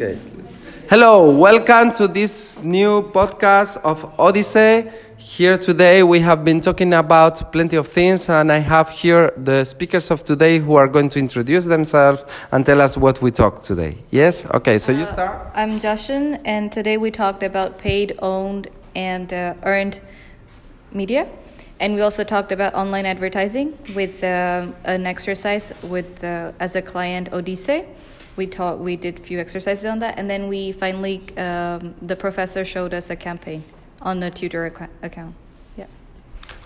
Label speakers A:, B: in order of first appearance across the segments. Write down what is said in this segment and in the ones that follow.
A: Okay. Hello, welcome to this new podcast of Odyssey. Here today we have been talking about plenty of things, and I have here the speakers of today who are going to introduce themselves and tell us what we talked today. Yes? Okay, so you start.
B: I'm Joshin, and today we talked about paid, owned, and uh, earned media. And we also talked about online advertising with um, an exercise with uh, as a client Odyssey. We taught we did a few exercises on that, and then we finally um, the professor showed us a campaign on the Twitter ac- account. Yeah.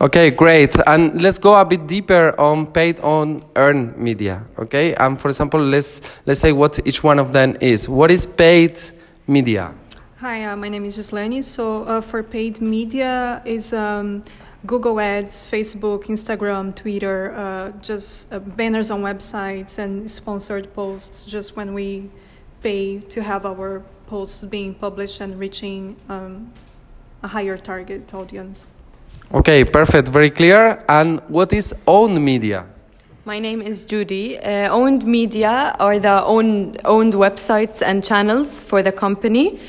A: Okay, great. And let's go a bit deeper on paid on earned media. Okay, and for example, let's let's say what each one of them is. What is paid media?
C: Hi, uh, my name is Gislene. So uh, for paid media is um, Google Ads, Facebook, Instagram, Twitter, uh, just uh, banners on websites and sponsored posts. Just when we pay to have our posts being published and reaching um, a higher target audience.
A: Okay, perfect, very clear. And what is owned media?
D: My name is Judy. Uh, owned media are the own, owned websites and channels for the company.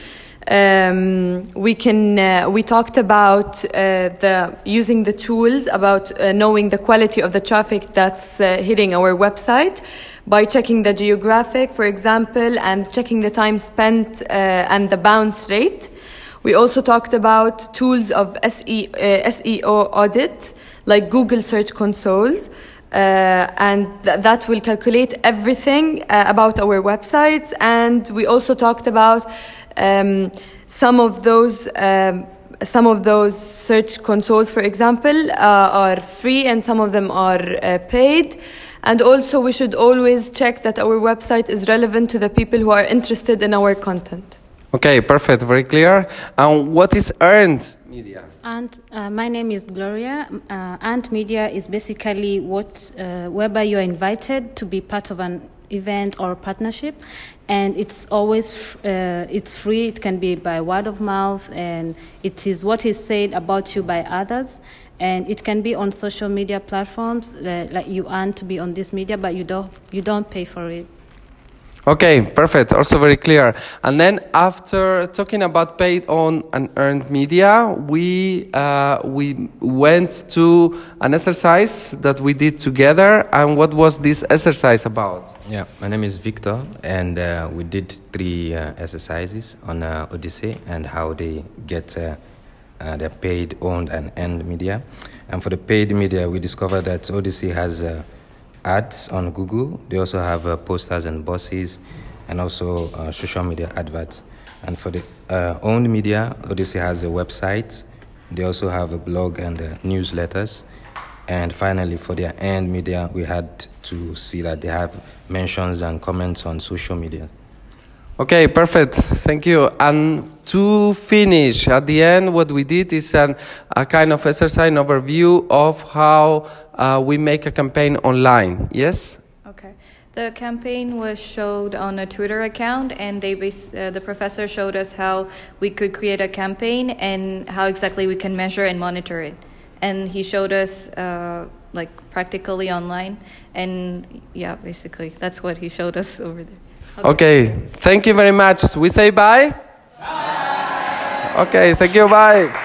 D: Um, we can uh, we talked about uh, the using the tools about uh, knowing the quality of the traffic that's uh, hitting our website by checking the geographic, for example, and checking the time spent uh, and the bounce rate. We also talked about tools of SE, uh, SEO audit, like Google Search Consoles. Uh, and th- that will calculate everything uh, about our websites. And we also talked about um, some of those. Um, some of those search consoles, for example, uh, are free and some of them are paid. And also, we should always check that our website is relevant to the people who are interested in our content.
A: Okay, perfect, very clear. And what is earned media?
E: And uh, my name is Gloria. Uh, and media is basically what, uh, whereby you are invited to be part of an event or partnership, and it's always uh, it's free. It can be by word of mouth, and it is what is said about you by others. And it can be on social media platforms, uh, like you earn to be on this media, but you don't you don't pay for it.
A: Okay, perfect. Also very clear. And then after talking about paid on and earned media, we uh, we went to an exercise that we did together. And what was this exercise about?
F: Yeah, my name is Victor, and uh, we did three uh, exercises on uh, Odyssey and how they get uh, uh, their paid, owned, and earned media. And for the paid media, we discovered that Odyssey has uh, ads on Google. They also have uh, posters and buses, and also uh, social media adverts. And for the uh, owned media, Odyssey has a website. They also have a blog and uh, newsletters. And finally, for their earned media, we had to see that they have mentions and comments on social media.
A: Okay, perfect. Thank you. And to finish, at the end, what we did is an, a kind of exercise an overview of how uh, we make a campaign online. Yes?
B: Okay. The campaign was showed on a Twitter account, and they bas- uh, the professor showed us how we could create a campaign and how exactly we can measure and monitor it. And he showed us uh, like practically online, and yeah, basically that's what he showed us over there.
A: Okay. Thank you very much. We say bye? Bye. Okay, thank you. Bye.